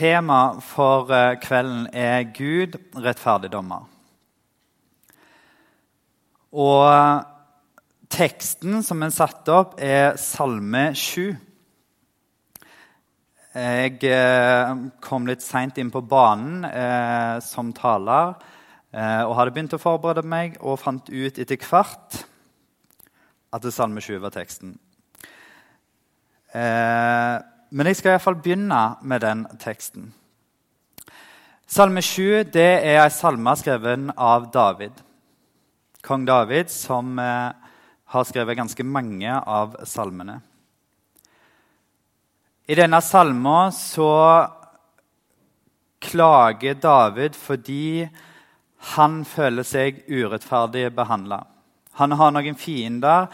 Tema for eh, kvelden er Gud, rettferdigdommer. Og teksten som er satt opp, er Salme 7. Jeg eh, kom litt seint inn på banen eh, som taler eh, og hadde begynt å forberede meg og fant ut etter hvert at det Salme 7 var teksten. Eh, men jeg skal iallfall begynne med den teksten. Salme 7 det er ei salme skrevet av David. Kong David, som eh, har skrevet ganske mange av salmene. I denne salma så klager David fordi han føler seg urettferdig behandla. Han har noen fiender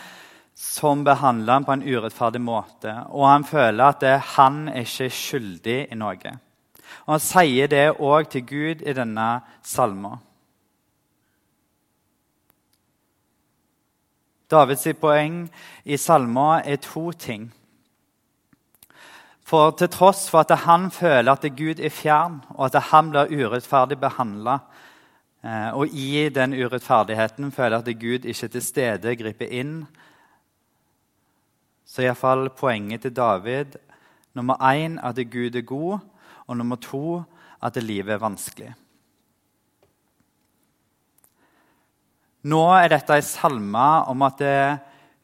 som behandler ham på en urettferdig måte. Og han føler at det, han er ikke skyldig i noe. Og Han sier det òg til Gud i denne salma. Davids poeng i salma er to ting. For til tross for at han føler at Gud er fjern, og at han blir urettferdig behandla, eh, og i den urettferdigheten føler at Gud ikke er til stede, griper inn, så iallfall poenget til David nummer én at Gud er god, og nummer to at livet er vanskelig. Nå er dette ei salme om at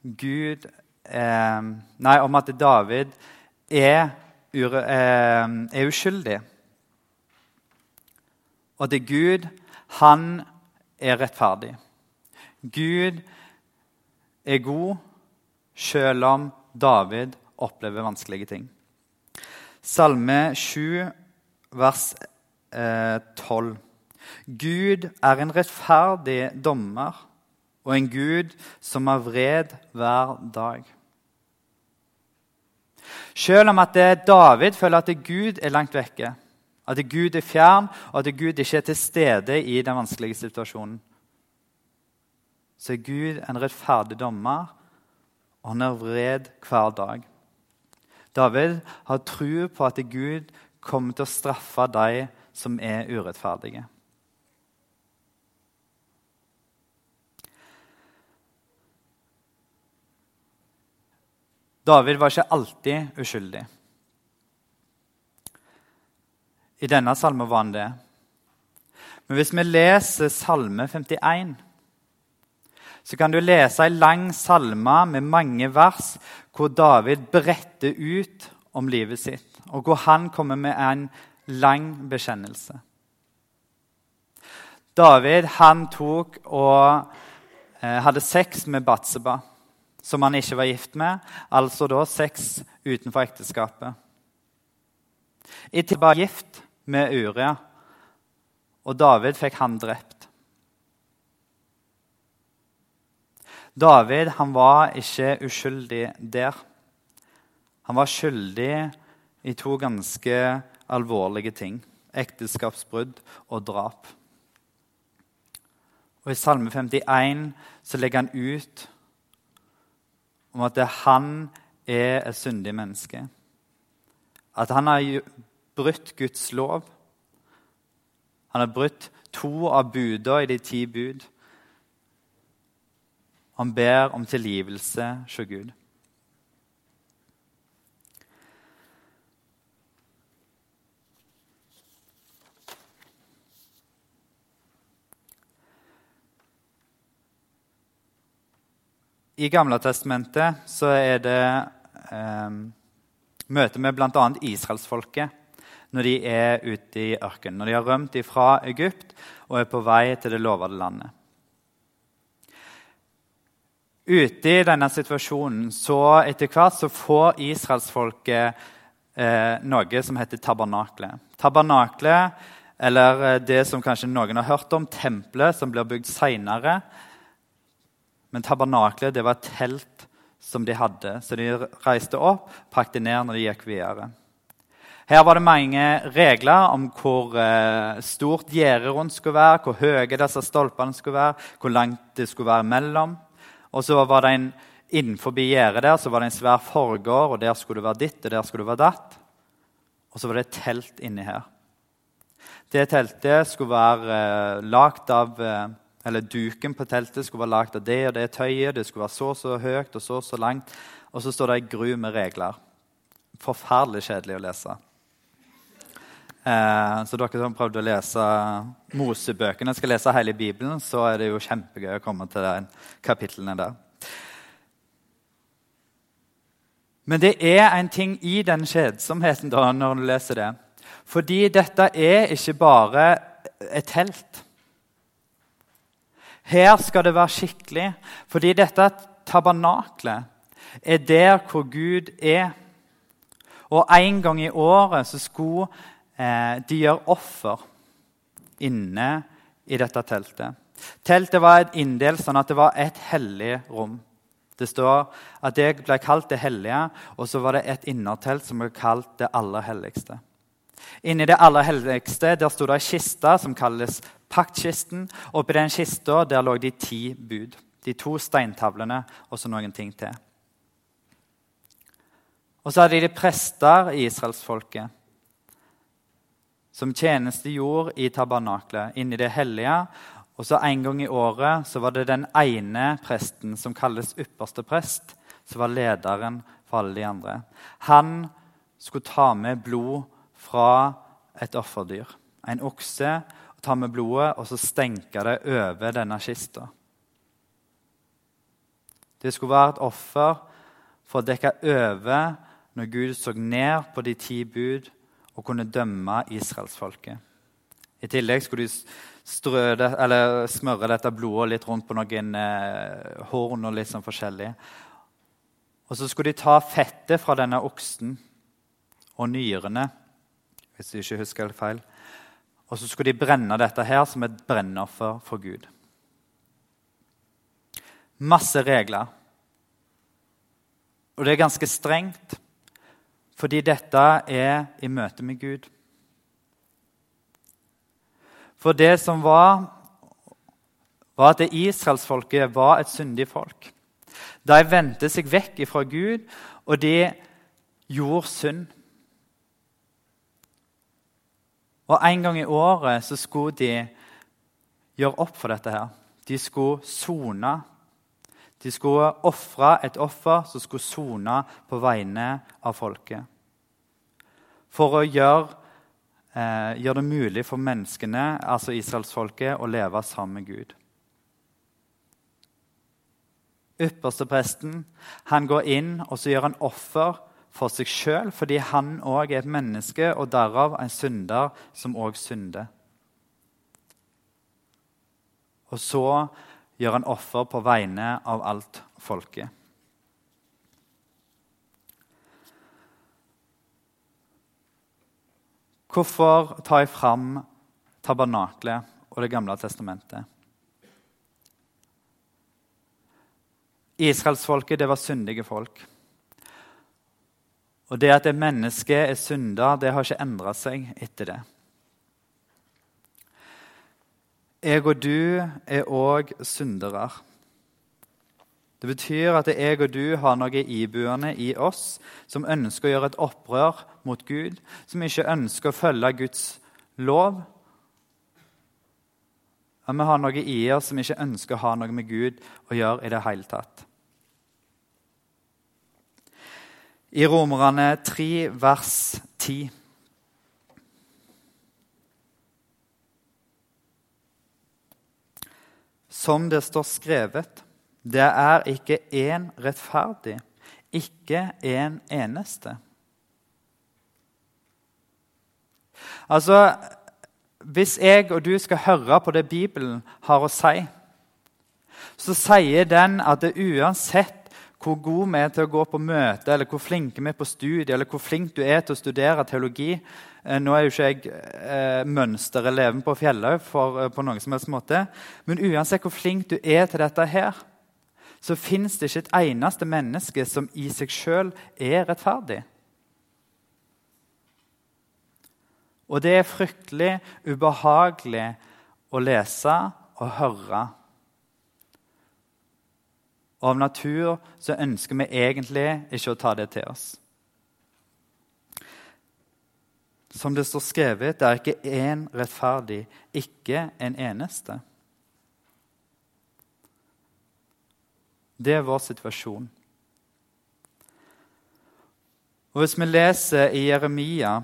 Gud eh, Nei, om at David er, ur, eh, er uskyldig. Og at Gud, han er rettferdig. Gud er god selv om David opplever vanskelige ting. Salme 7, vers eh, 12. Gud er en rettferdig dommer og en Gud som har vred hver dag. Selv om at David føler at Gud er langt vekke, at Gud er fjern, og at Gud ikke er til stede i den vanskelige situasjonen, så er Gud en rettferdig dommer og han er vred hver dag. David har tro på at Gud kommer til å straffe de som er urettferdige. David var ikke alltid uskyldig. I denne salmen var han det. Men hvis vi leser Salme 51 så kan du lese ei lang salme med mange vers hvor David bretter ut om livet sitt, og hvor han kommer med en lang bekjennelse. David han tok og eh, hadde sex med Batseba, som han ikke var gift med, altså da sex utenfor ekteskapet. I tillegg var gift med Uria, og David fikk han drept. David han var ikke uskyldig der. Han var skyldig i to ganske alvorlige ting. Ekteskapsbrudd og drap. Og I Salme 51 så legger han ut om at han er et syndig menneske. At han har brutt Guds lov. Han har brutt to av budene i de ti bud. Han ber om tilgivelse hos Gud. I Gamle testamentet så er det eh, møte med bl.a. israelsfolket når de er ute i ørkenen. Når de har rømt fra Egypt og er på vei til det lovede landet. Ute i denne situasjonen så etter hvert så får israelsfolket eh, noe som heter tabernaklet. Tabernaklet, eller eh, det som kanskje noen har hørt om, tempelet som blir bygd seinere. Men tabernaklet det var et telt som de hadde, så de reiste opp, pakket ned når de gikk videre. Her var det mange regler om hvor eh, stort gjerdet rundt skulle være, hvor høye disse stolpene skulle være, hvor langt det skulle være mellom. Og så var det en, Innenfor gjerdet der så var det en svær forgård, og der skulle det være ditt og der skulle det være datt. og så var det et telt inni her. Det teltet skulle være eh, lagt av eh, eller Duken på teltet skulle være lagd av det og det tøyet. Det skulle være så så høyt og så så langt. Og så står det ei gru med regler. Forferdelig kjedelig å lese. Eh, så dere som prøvde å lese Mosebøkene, skal lese hele Bibelen, så er det jo kjempegøy å komme til de kapitlene der. Men det er en ting i den kjedsomheten da, når du leser det. Fordi dette er ikke bare et telt. Her skal det være skikkelig, fordi dette tabernaklet er der hvor Gud er. Og en gang i året så skulle de gjør offer inne i dette teltet. Teltet var et inndelt sånn at det var et hellig rom. Det står at det ble kalt det hellige, og så var det et innertelt som ble kalt det aller helligste. Inni det aller helligste der sto det ei kiste som kalles paktkisten. Oppi den kista lå de ti bud. De to steintavlene og så noen ting til. Og så hadde de prester i israelsfolket som tjenestegjorde i tabernaklet, inni det hellige. Og så En gang i året så var det den ene presten som kalles ypperste prest, som var lederen for alle de andre. Han skulle ta med blod fra et offerdyr, en okse, og ta med blodet og så stenke det over denne kista. Det skulle være et offer for å dekke over når Gud så ned på de ti bud og kunne dømme israelsfolket. I tillegg skulle de det, smøre dette blodet litt rundt på noen eh, horn og litt sånn forskjellig. Og så skulle de ta fettet fra denne oksen og nyrene hvis du ikke husker feil. Og så skulle de brenne dette her som et brennoffer for Gud. Masse regler. Og det er ganske strengt, fordi dette er i møte med Gud. For det som var, var at israelsfolket var et syndig folk. De vendte seg vekk fra Gud, og de gjorde synd. Og En gang i året så skulle de gjøre opp for dette. her. De skulle sone. De skulle ofre et offer som skulle sone på vegne av folket. For å gjøre, eh, gjøre det mulig for menneskene, altså israelsfolket, å leve sammen med Gud. Ypperstepresten han går inn og så gjør han offer for seg sjøl, fordi han òg er et menneske og derav en synder som òg synder. Og så gjør han offer på vegne av alt folket. Hvorfor tar jeg fram tabernaklet og Det gamle testamentet? Israelsfolket det var syndige folk. Og det at et menneske er synder, det har ikke endra seg etter det. Jeg og du er òg syndere. Det betyr at jeg og du har noe ibuende i oss som ønsker å gjøre et opprør mot Gud, som ikke ønsker å følge Guds lov. At vi har noe i oss som ikke ønsker å ha noe med Gud å gjøre i det hele tatt. i Romerne 3, vers 10. Som det står skrevet, det er ikke én rettferdig, ikke en eneste. Altså, Hvis jeg og du skal høre på det Bibelen har å si, så sier den at det uansett hvor god vi er til å gå på møte, eller hvor flinke vi er på studiet, eller hvor flink du er til å studere teologi. Eh, nå er jo ikke jeg eh, mønstereleven på Fjellhaug eh, på noen som helst måte. Men uansett hvor flink du er til dette her, så fins det ikke et eneste menneske som i seg sjøl er rettferdig. Og det er fryktelig ubehagelig å lese og høre og av natur så ønsker vi egentlig ikke å ta det til oss. Som det står skrevet, det er ikke én rettferdig, ikke en eneste. Det er vår situasjon. Og Hvis vi leser i Jeremia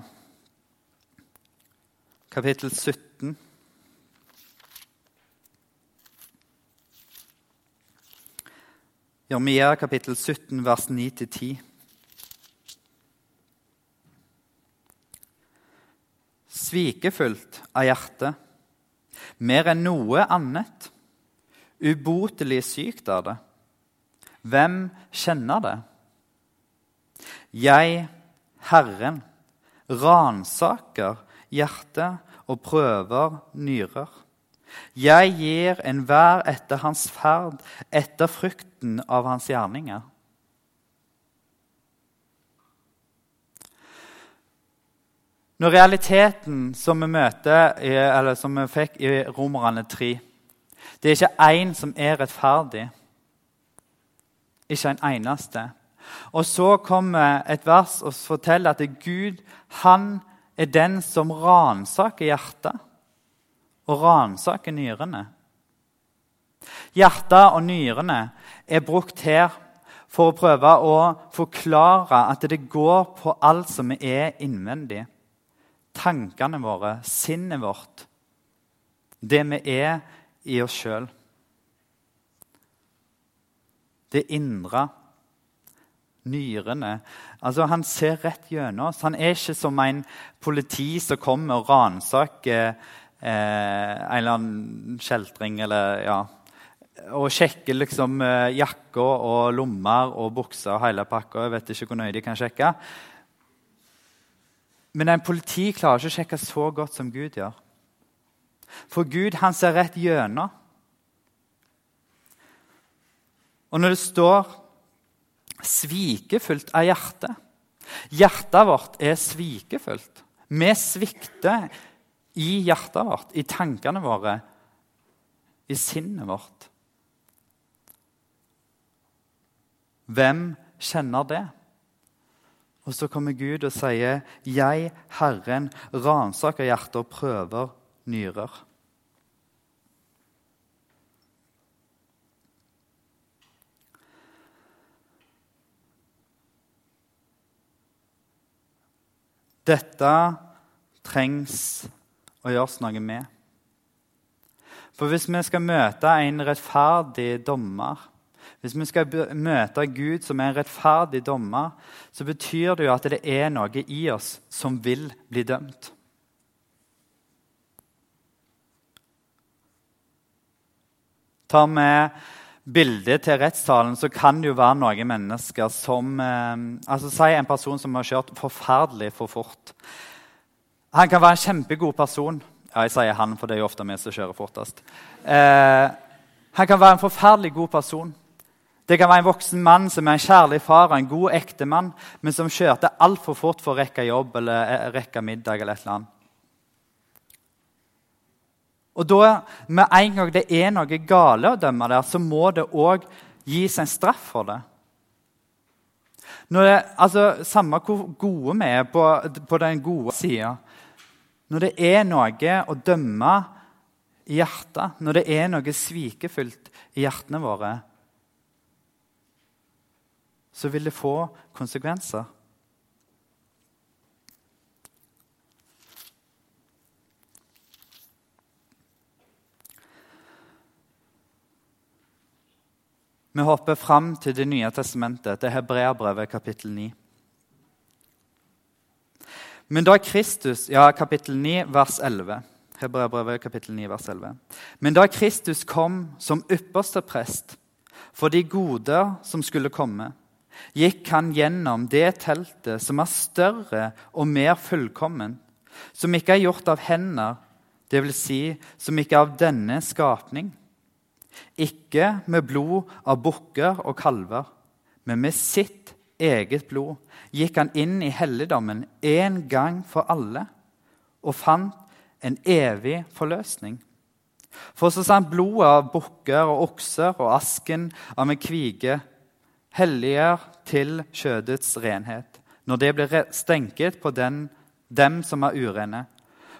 kapittel 17 Jeremia kapittel 17, vers 9-10. Svikefullt av hjertet, mer enn noe annet. Ubotelig sykt er det. Hvem kjenner det? Jeg, Herren, ransaker hjertet og prøver nyrer. Jeg gir enhver etter hans ferd, etter frukten av hans gjerninger. Når realiteten som vi møter, eller som vi fikk i Romerne 3 Det er ikke én som er rettferdig. Ikke en eneste. Og så kommer et vers og forteller at Gud han er den som ransaker hjertet og ransaker nyrene. Hjertet og nyrene er brukt her for å prøve å forklare at det går på alt som er innvendig. Tankene våre, sinnet vårt, det vi er i oss sjøl. Det indre nyrene. Altså, Han ser rett gjennom oss. Han er ikke som en politi som kommer og ransaker eh, en eller annen kjeltring eller ja, og sjekker liksom eh, jakker og lommer og bukser og hele pakka. Jeg vet ikke hvor nøye de kan sjekke. Men en politi klarer ikke å sjekke så godt som Gud gjør. For Gud han ser rett gjennom. Og når det står svikefullt av hjertet. Hjertet vårt er svikefullt. Vi svikter i hjertet vårt, i tankene våre, i sinnet vårt. Hvem kjenner det? Og så kommer Gud og sier, 'Jeg, Herren, ransaker hjertet og prøver nyrer'. Dette trengs å gjøres noe med. For hvis vi skal møte en rettferdig dommer, hvis vi skal møte Gud som er en rettferdig dommer, så betyr det jo at det er noe i oss som vil bli dømt. Tar vi bildet til rettssalen, så kan det jo være noen mennesker som eh, altså Si en person som har kjørt forferdelig for fort. Han kan være en kjempegod person. Ja, jeg sier han, for det er jo ofte vi som kjører fortest. Eh, han kan være en forferdelig god person. Det kan være en voksen mann som er en kjærlig far og en god ektemann, men som kjørte altfor fort for å rekke jobb eller eh, rekke middag. eller et eller annet. Og da, Med en gang det er noe gale å dømme der, så må det òg gis en straff for det. Det altså, Samme hvor gode vi er på, på den gode sida Når det er noe å dømme i hjertet, når det er noe svikefullt i hjertene våre, så vil det få konsekvenser. Vi hopper fram til Det nye testamentet, til Hebreabrevet kapittel 9. Men da Kristus Ja, kapittel 9, vers 11. Hebreabrevet kapittel 9, vers 11. Men da Kristus kom som ypperste prest for de goder som skulle komme, gikk han gjennom det teltet som er større og mer fullkommen, som ikke er gjort av hender, dvs. Si, som ikke er av denne skapning ikke med blod av bukker og kalver, men med sitt eget blod gikk han inn i helligdommen en gang for alle og fant en evig forløsning. For så sa han blodet av bukker og okser og asken av en kvige helliger til kjødets renhet. Når det blir stenket på den dem som er urene.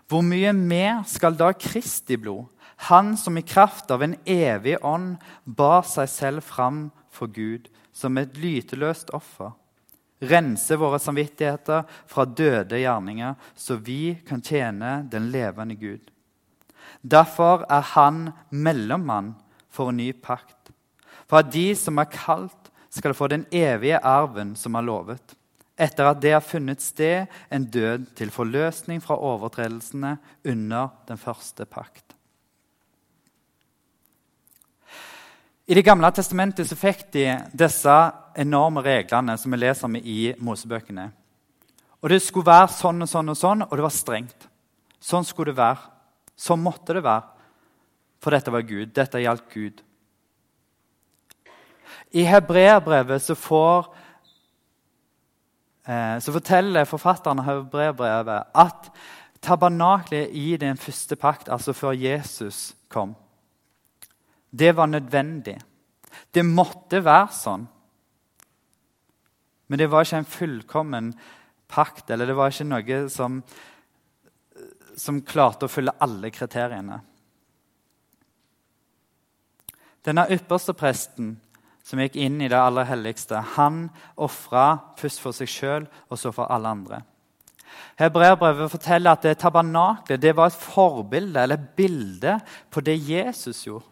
Hvor mye mer skal da Kristi blod, han som i kraft av en evig ånd bar seg selv fram for Gud som et lyteløst offer, rense våre samvittigheter fra døde gjerninger, så vi kan tjene den levende Gud. Derfor er han mellommann for en ny pakt, for at de som er kalt, skal få den evige arven som er lovet etter at det har funnet sted en død til forløsning fra overtredelsene under den første pakt. I Det gamle testamentet så fikk de disse enorme reglene som vi leser om i Mosebøkene. Og Det skulle være sånn og sånn og sånn, og det var strengt. Sånn skulle det være. Sånn måtte det være. For dette var Gud. Dette gjaldt Gud. I hebreerbrevet så får Eh, så forteller forfatteren av brevbrevet at tabernaklet i den første pakt, altså før Jesus kom, det var nødvendig. Det måtte være sånn. Men det var ikke en fullkommen pakt, eller det var ikke noe som, som klarte å fylle alle kriteriene. Denne ypperste presten som gikk inn i det aller helligste. Han ofra først for seg sjøl og så for alle andre. Hebreerbrevet forteller at det tabernaklet var et forbilde eller bilde på det Jesus gjorde.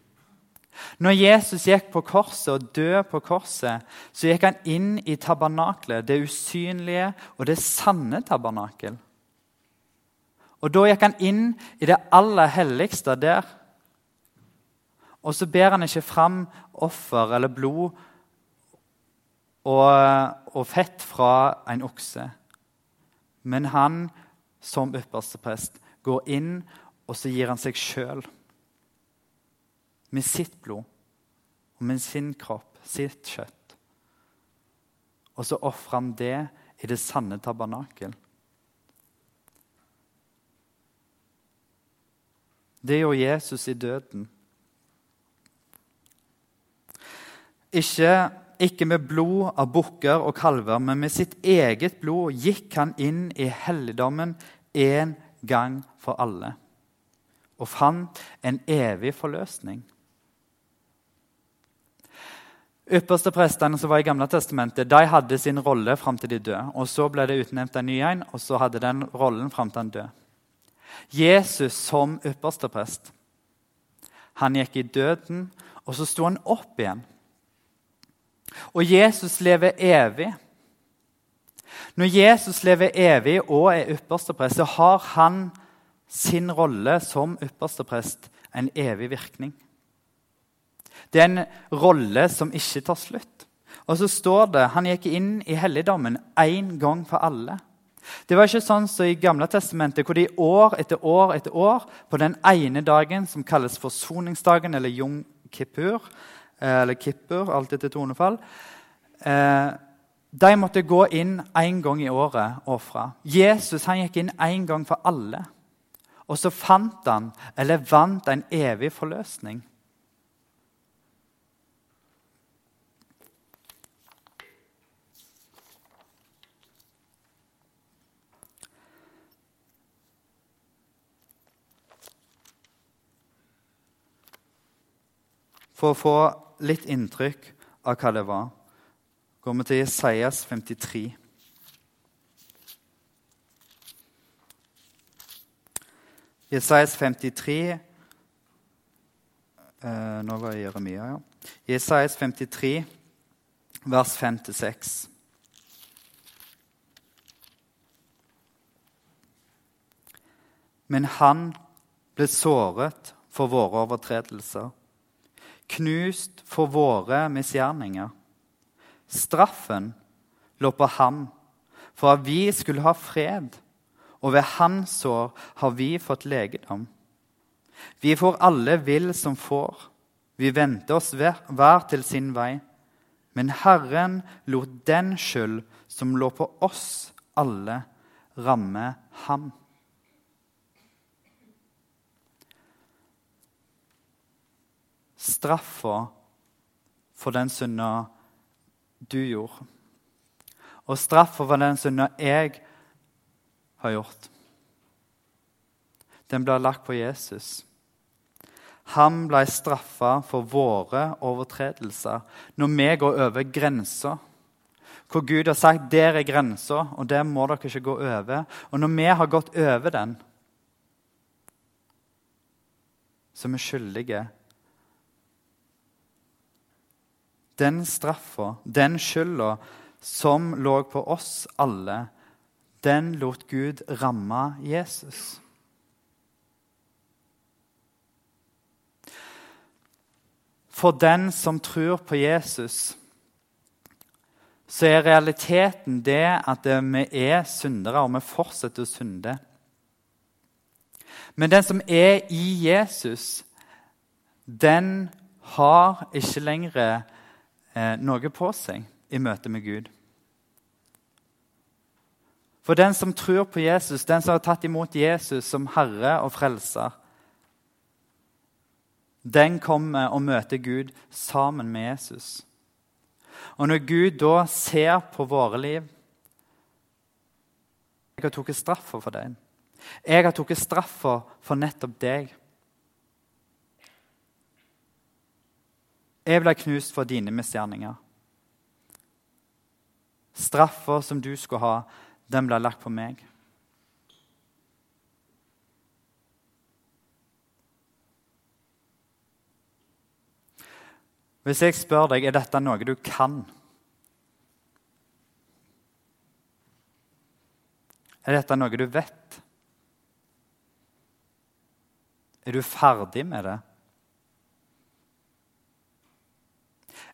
Når Jesus gikk på korset og døde på korset, så gikk han inn i tabernaklet, det usynlige og det sanne tabernakel. Og Da gikk han inn i det aller helligste der og så ber han ikke fram offer eller blod og, og fett fra en okse. Men han som ypperste prest går inn, og så gir han seg sjøl. Med sitt blod og med sin kropp, sitt kjøtt. Og så ofrer han det i det sanne tabernakel. Det gjorde Jesus i døden. Ikke, ikke med blod av bukker og kalver, men med sitt eget blod gikk han inn i helligdommen en gang for alle og fant en evig forløsning. Yppersteprestene som var i Gamle testamentet, de hadde sin rolle fram til de døde. og Så ble det utnevnt en ny en, og så hadde den rollen fram til han døde. Jesus som yppersteprest, han gikk i døden, og så sto han opp igjen. Og Jesus lever evig. Når Jesus lever evig og er ypperste prest, så har han sin rolle som ypperste prest en evig virkning. Det er en rolle som ikke tar slutt. Og så står det han gikk inn i helligdommen én gang for alle. Det var ikke sånn som i Gamle testamentet, hvor de år etter år etter år på den ene dagen som kalles forsoningsdagen, eller Jung Kippur, Eh, eller Kippur, alt etter tonefall. Eh, de måtte gå inn én gang i året og ofre. Jesus han gikk inn én gang for alle. Og så fant han, eller vant, en evig forløsning. For å få litt inntrykk av hva det var, går vi til Jesajas 53. Jesajas 53 eh, Nå var det Jeremia, ja. Jesajas 53, vers 5-6. Men han ble såret for våre overtredelser knust for våre misgjerninger. Straffen lå på ham for at vi skulle ha fred, og ved hans sår har vi fått legedom. Vi får alle vill som får, vi vendte oss hver til sin vei. Men Herren lot den skyld som lå på oss alle, ramme ham. Straffa for den synda du gjorde. Og straffa for den synda jeg har gjort. den ble lagt på Jesus. Han ble straffa for våre overtredelser når vi går over grensa. Hvor Gud har sagt der er grensa, og der må dere ikke gå over. Og når vi har gått over den, så er vi skyldige. Den straffa, den skylda som lå på oss alle, den lot Gud ramme Jesus. For den som tror på Jesus, så er realiteten det at vi er syndere, og vi fortsetter å synde. Men den som er i Jesus, den har ikke lenger noe på seg i møte med Gud. For den som tror på Jesus, den som har tatt imot Jesus som Herre og Frelser, den kommer og møter Gud sammen med Jesus. Og når Gud da ser på våre liv Jeg har tatt straffa for deg. Jeg har tatt straffa for nettopp deg. Jeg ble knust for dine misgjerninger. Straffa som du skulle ha, den ble lagt på meg. Hvis jeg spør deg er dette noe du kan Er dette noe du vet? Er du ferdig med det?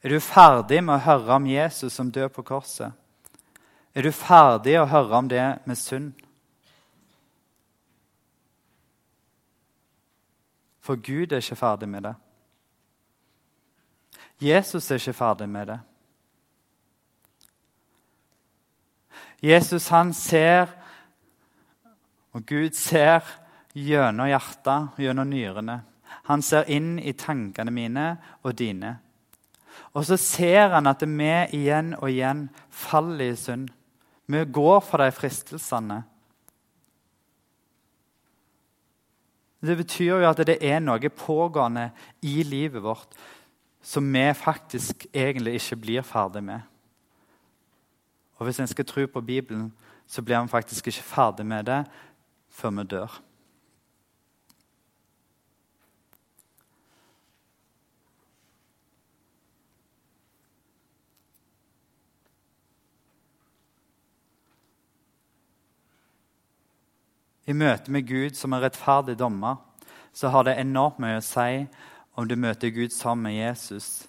Er du ferdig med å høre om Jesus som dør på korset? Er du ferdig å høre om det med synd? For Gud er ikke ferdig med det. Jesus er ikke ferdig med det. Jesus han ser, og Gud ser gjennom hjertet, gjennom nyrene. Han ser inn i tankene mine og dine. Og så ser han at vi igjen og igjen faller i synd. Vi går for de fristelsene. Det betyr jo at det er noe pågående i livet vårt som vi faktisk egentlig ikke blir ferdig med. Og hvis en skal tro på Bibelen, så blir en faktisk ikke ferdig med det før vi dør. I møte med Gud som en rettferdig dommer så har det enormt mye å si om du møter Gud sammen med Jesus,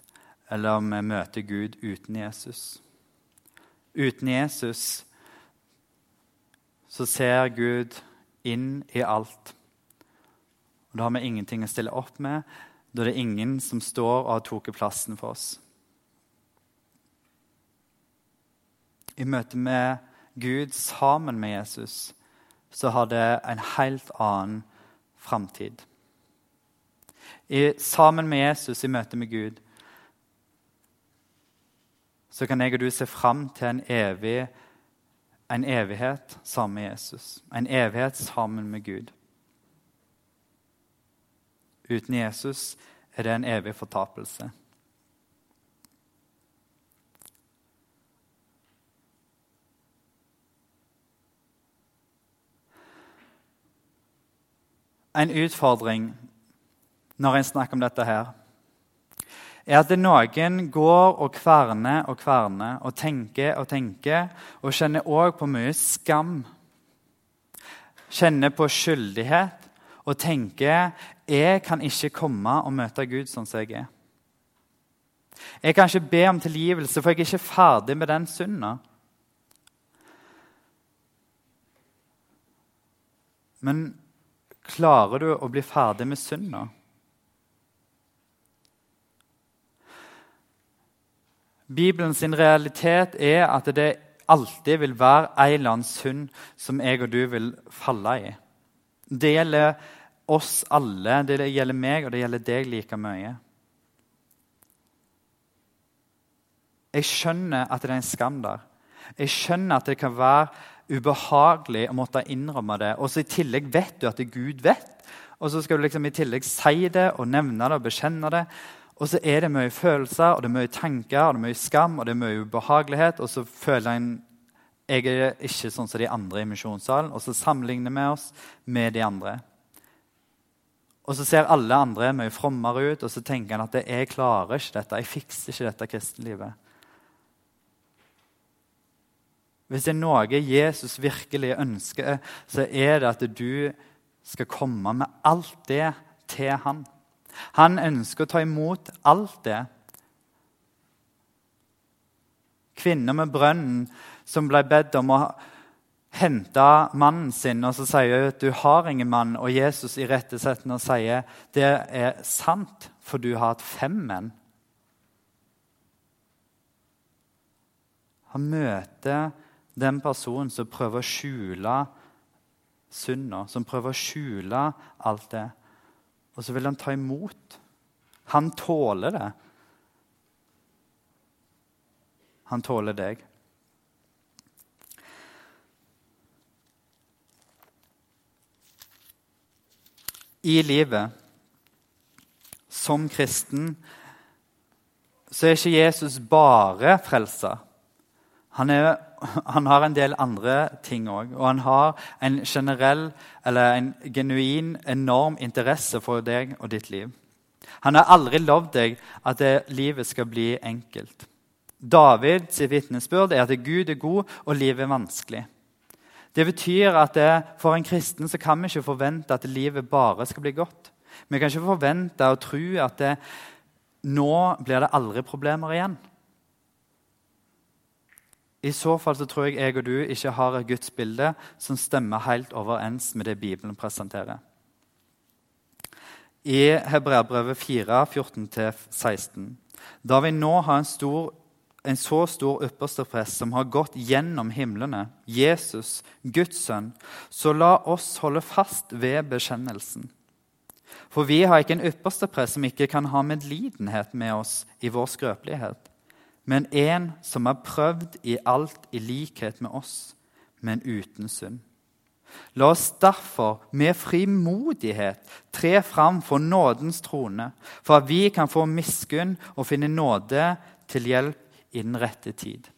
eller om vi møter Gud uten Jesus. Uten Jesus så ser Gud inn i alt. Og Da har vi ingenting å stille opp med. Da det er ingen som står og har tatt plassen for oss. I møte med Gud sammen med Jesus så har det en helt annen framtid sammen med Jesus i møte med Gud, så kan jeg og du se fram til en, evig, en evighet sammen med Jesus. En evighet sammen med Gud. Uten Jesus er det en evig fortapelse. En utfordring når en snakker om dette her, er at noen går og kverner og kverner og tenker og tenker og kjenner òg på mye skam. Kjenner på skyldighet og tenker jeg kan ikke komme og møte Gud sånn som jeg er. Jeg kan ikke be om tilgivelse, for jeg er ikke ferdig med den synda. Men klarer du å bli ferdig med synda? Bibelens realitet er at det alltid vil være en eller annen synd som jeg og du vil falle i. Det gjelder oss alle, det gjelder meg, og det gjelder deg like mye. Jeg skjønner at det er en skam der. Jeg skjønner at det kan være ubehagelig å måtte innrømme det. Og så I tillegg vet du at Gud vet Og så skal du liksom i tillegg si det og nevne det og bekjenne det. Og så er det mye følelser og det er mye tanker og det er mye skam og det er mye ubehagelighet. Og så føler en jeg er ikke sånn som de andre i misjonssalen. Og så sammenligner vi oss med de andre. Og så ser alle andre mye frommere ut, og så tenker han at jeg klarer ikke dette. Jeg fikser ikke dette kristenlivet. Hvis det er noe Jesus virkelig ønsker, så er det at du skal komme med alt det til han. Han ønsker å ta imot alt det. Kvinner med brønnen som ble bedt om å hente mannen sin, og så sier hun at du har ingen mann. Og Jesus irettesetter og sier det er sant, for du har hatt fem menn. Han møter den personen som prøver å skjule synda, som prøver å skjule alt det. Og så vil han ta imot. Han tåler det. Han tåler deg. I livet som kristen så er ikke Jesus bare frelser. Han, er, han, har en del andre ting òg. Og han har en generell, eller en genuin, enorm interesse for deg og ditt liv. Han har aldri lovd deg at det, livet skal bli enkelt. Davids vitnesbyrd er at Gud er god, og livet er vanskelig. Det betyr at det, for en kristen så kan vi ikke forvente at livet bare skal bli godt. Vi kan ikke forvente og tro at det, nå blir det aldri problemer igjen. I så fall så tror jeg jeg og du ikke har et gudsbilde som stemmer helt overens med det Bibelen presenterer. I Hebreabrevet 4, 14-16, da vi nå har en, stor, en så stor ypperste prest som har gått gjennom himlene, Jesus, Guds sønn, så la oss holde fast ved bekjennelsen. For vi har ikke en ypperste prest som ikke kan ha medlidenhet med oss i vår skrøpelighet men en som er prøvd i alt i likhet med oss, men uten synd. La oss derfor med frimodighet tre fram for nådens trone, for at vi kan få miskunn og finne nåde til hjelp i den rette tid.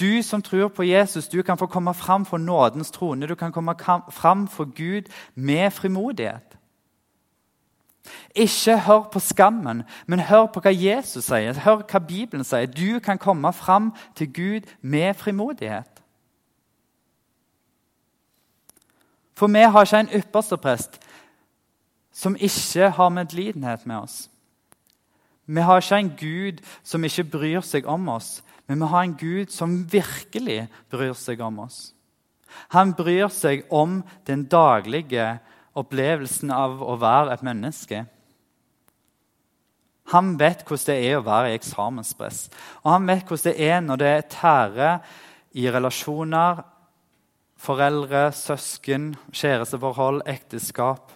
Du som tror på Jesus, du kan få komme fram for nådens trone. Du kan komme fram for Gud med frimodighet. Ikke hør på skammen, men hør på hva Jesus sier. Hør hva Bibelen sier. Du kan komme fram til Gud med frimodighet. For vi har ikke en ypperste prest som ikke har medlidenhet med oss. Vi har ikke en Gud som ikke bryr seg om oss, men vi har en Gud som virkelig bryr seg om oss. Han bryr seg om den daglige opplevelsen av å være et menneske. Han vet hvordan det er å være i eksamenspress. Og han vet hvordan det er når det tærer i relasjoner, foreldre, søsken, kjæresteforhold, ekteskap.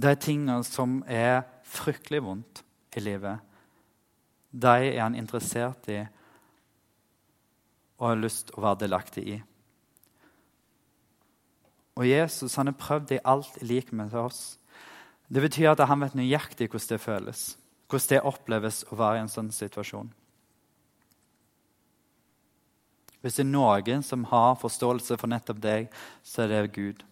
Det er ting som er fryktelig vondt i livet. De er han interessert i og har lyst til å være delaktig i. Og Jesus han har prøvd i alt i lik med oss. Det betyr at han vet nøyaktig hvordan det føles, hvordan det oppleves å være i en sånn situasjon. Hvis det er noen som har forståelse for nettopp deg, så er det Gud.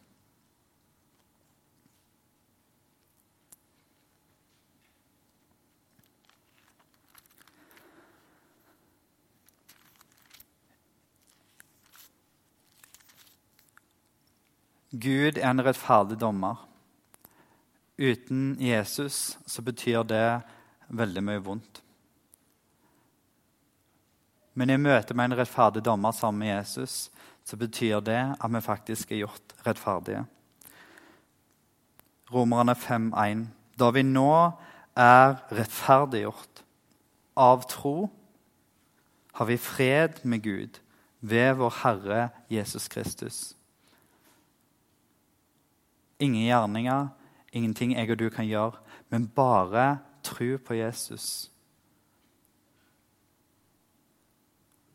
Gud er en rettferdig dommer. Uten Jesus så betyr det veldig mye vondt. Men i møte med en rettferdig dommer sammen med Jesus så betyr det at vi faktisk er gjort rettferdige. Romerne 5,1.: Da vi nå er rettferdiggjort av tro, har vi fred med Gud ved vår Herre Jesus Kristus. Ingen gjerninger, ingenting jeg og du kan gjøre, men bare tro på Jesus.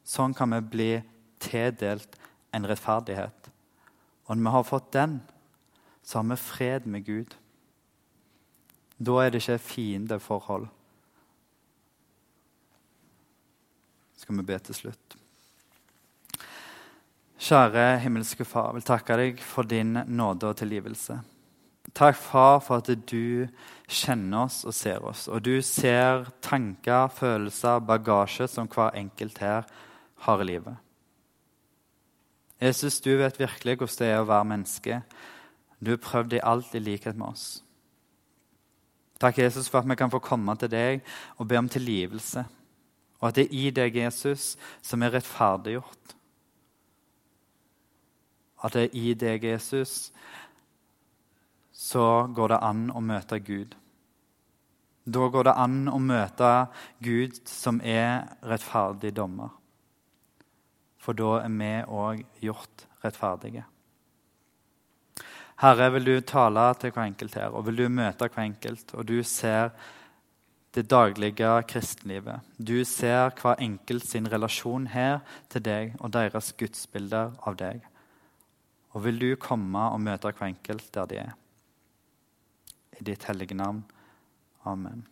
Sånn kan vi bli tildelt en rettferdighet. Og når vi har fått den, så har vi fred med Gud. Da er det ikke fiendeforhold. Skal vi be til slutt. Kjære himmelske Far, jeg vil takke deg for din nåde og tilgivelse. Takk, Far, for at du kjenner oss og ser oss. Og du ser tanker, følelser, bagasje som hver enkelt her har i livet. Jesus, du vet virkelig hvordan det er å være menneske. Du har prøvd i alt i likhet med oss. Takk, Jesus, for at vi kan få komme til deg og be om tilgivelse. Og at det er i deg, Jesus, som er rettferdiggjort. At det er i deg, Jesus, så går det an å møte Gud. Da går det an å møte Gud, som er rettferdig dommer. For da er vi òg gjort rettferdige. Herre, vil du tale til hver enkelt her, og vil du møte hver enkelt, og du ser det daglige kristenlivet. Du ser hver enkelt sin relasjon her til deg og deres gudsbilder av deg. Og vil du komme og møte hver enkelt der de er. I ditt hellige navn. Amen.